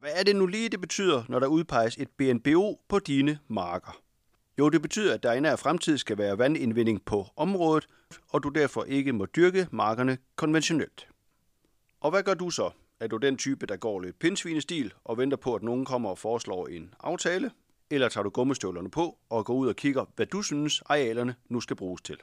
Hvad er det nu lige, det betyder, når der udpeges et BNBO på dine marker? Jo, det betyder, at der i nær fremtid skal være vandindvinding på området, og du derfor ikke må dyrke markerne konventionelt. Og hvad gør du så? Er du den type, der går lidt pindsvinestil og venter på, at nogen kommer og foreslår en aftale? Eller tager du gummistøvlerne på og går ud og kigger, hvad du synes, arealerne nu skal bruges til?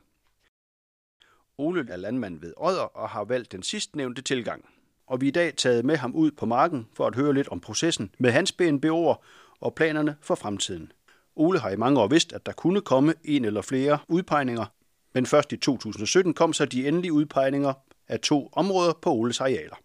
Ole er landmand ved Odder og har valgt den sidstnævnte tilgang. Og vi er i dag taget med ham ud på marken for at høre lidt om processen med hans BNBO'er og planerne for fremtiden. Ole har i mange år vidst, at der kunne komme en eller flere udpegninger, men først i 2017 kom så de endelige udpegninger af to områder på Oles arealer.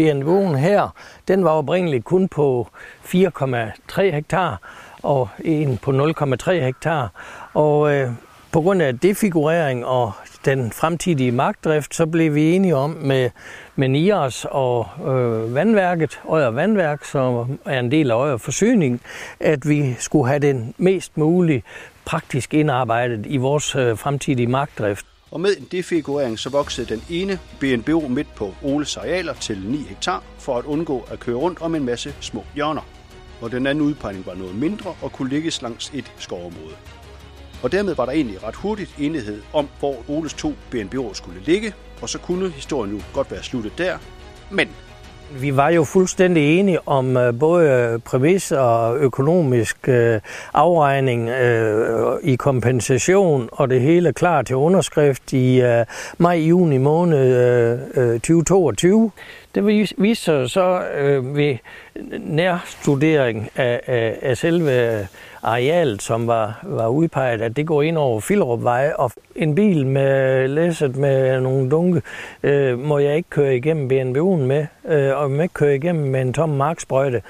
BNBO'en her, den var oprindeligt kun på 4,3 hektar og en på 0,3 hektar. Og øh, på grund af defigurering og den fremtidige magtdrift, så blev vi enige om med, med NIAS og øh, vandværket, Øjer Vandværk, som er en del af Øjer Forsyning, at vi skulle have den mest mulige praktisk indarbejdet i vores øh, fremtidige magtdrift. Og med en defigurering så voksede den ene BNBO midt på Oles arealer til 9 hektar for at undgå at køre rundt om en masse små hjørner. Og den anden udpegning var noget mindre og kunne ligges langs et skovområde. Og dermed var der egentlig ret hurtigt enighed om, hvor Oles to BNBO'er skulle ligge, og så kunne historien nu godt være sluttet der. Men vi var jo fuldstændig enige om øh, både præmis og økonomisk øh, afregning øh, i kompensation, og det hele klar til underskrift i maj-juni måned 2022. Det viste sig så øh, ved nærstudering af, af, af selve arealet, som var, var udpeget, at det går ind over Fillerupvej, og en bil med læsset med nogle dunke, øh, må jeg ikke køre igennem BNBU'en med, øh, og må ikke køre igennem med en tom marksprøjte.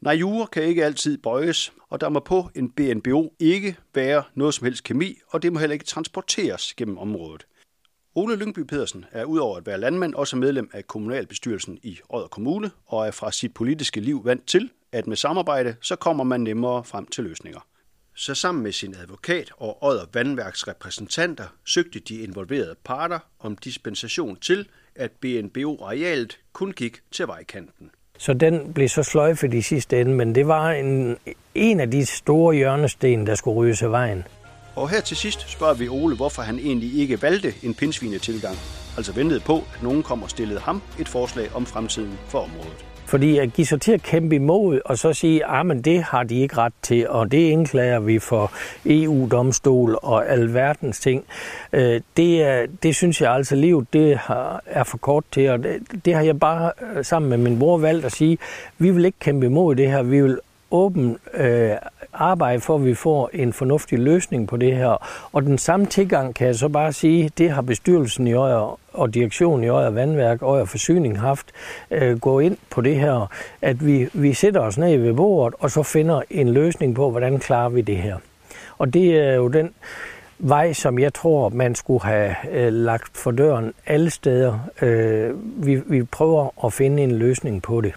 Nej, jure kan ikke altid bøjes, og der må på en BNBO ikke være noget som helst kemi, og det må heller ikke transporteres gennem området. Ole Lyngby Pedersen er udover at være landmand også medlem af kommunalbestyrelsen i Odder Kommune og er fra sit politiske liv vant til, at med samarbejde, så kommer man nemmere frem til løsninger. Så sammen med sin advokat og Odder Vandværks repræsentanter søgte de involverede parter om dispensation til, at BNBO-arealet kun gik til vejkanten. Så den blev så sløjfet i sidste ende, men det var en, en af de store hjørnesten, der skulle ryges af vejen. Og her til sidst spørger vi Ole, hvorfor han egentlig ikke valgte en pindsvinetilgang, altså ventede på, at nogen kom og stillede ham et forslag om fremtiden for området. Fordi at give sig til at kæmpe imod, og så sige, at ah, det har de ikke ret til, og det indklager vi for EU-domstol og alverdens ting, øh, det, er, det synes jeg altså, livet det har, er for kort til, og det, det har jeg bare øh, sammen med min bror valgt at sige, vi vil ikke kæmpe imod det her, vi vil åben øh, arbejde for, at vi får en fornuftig løsning på det her. Og den samme tilgang kan jeg så bare sige, det har bestyrelsen i Øjer og direktionen i Øjer Vandværk, Øjer Forsyning haft, øh, gå ind på det her, at vi, vi sætter os ned ved bordet, og så finder en løsning på, hvordan klarer vi det her. Og det er jo den vej, som jeg tror, man skulle have øh, lagt for døren alle steder. Øh, vi, vi prøver at finde en løsning på det.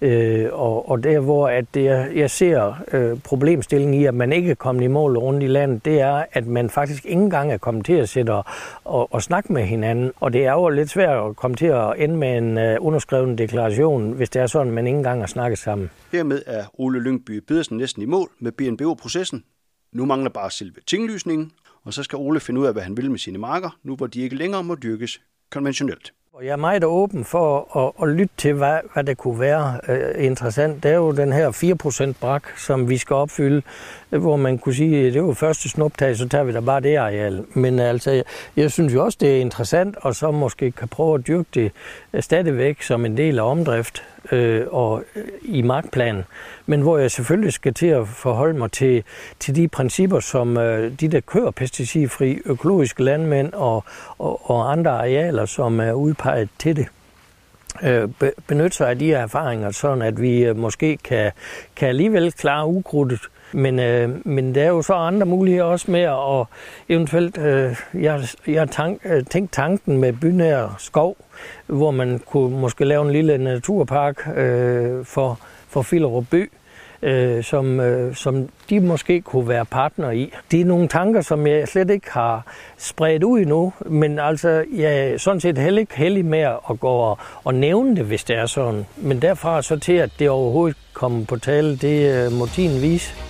Øh, og, og der, hvor at det, jeg ser øh, problemstillingen i, at man ikke er kommet i mål rundt i landet, det er, at man faktisk ikke engang er kommet til at sætte og, og, og snakke med hinanden. Og det er jo lidt svært at komme til at ende med en øh, underskreven deklaration, hvis det er sådan, at man ikke engang har snakket sammen. Hermed er Ole Lyngby Pedersen næsten i mål med BNBO-processen. Nu mangler bare selve tinglysningen, og så skal Ole finde ud af, hvad han vil med sine marker, nu hvor de ikke længere må dyrkes konventionelt. Og jeg er meget åben for at, at lytte til, hvad, hvad det kunne være øh, interessant. Det er jo den her 4% brak, som vi skal opfylde, hvor man kunne sige, at det er jo første snuptag, så tager vi da bare det areal. Men altså, jeg, jeg synes jo også, det er interessant, og så måske kan prøve at dyrke det øh, stadigvæk som en del af omdrift øh, og øh, i markplanen, men hvor jeg selvfølgelig skal til at forholde mig til, til de principper, som øh, de, der kører pesticidfri økologiske landmænd og, og, og andre arealer, som er udpeget til det øh, benytte sig af de her erfaringer, sådan at vi øh, måske kan, kan alligevel klare ukrudtet. Men, øh, men der er jo så andre muligheder også med at eventuelt, øh, jeg, jeg har tank, øh, tænkt tanken med bynær skov, hvor man kunne måske lave en lille naturpark øh, for, for Fillerup by, øh, som, øh, som de måske kunne være partner i. Det er nogle tanker, som jeg slet ikke har spredt ud endnu, men altså, jeg er sådan set heller ikke heldig med at gå og, og nævne det, hvis det er sådan. Men derfra så til, at det overhovedet kommer på tale, det øh, må tiden vise.